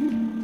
Mm-hmm.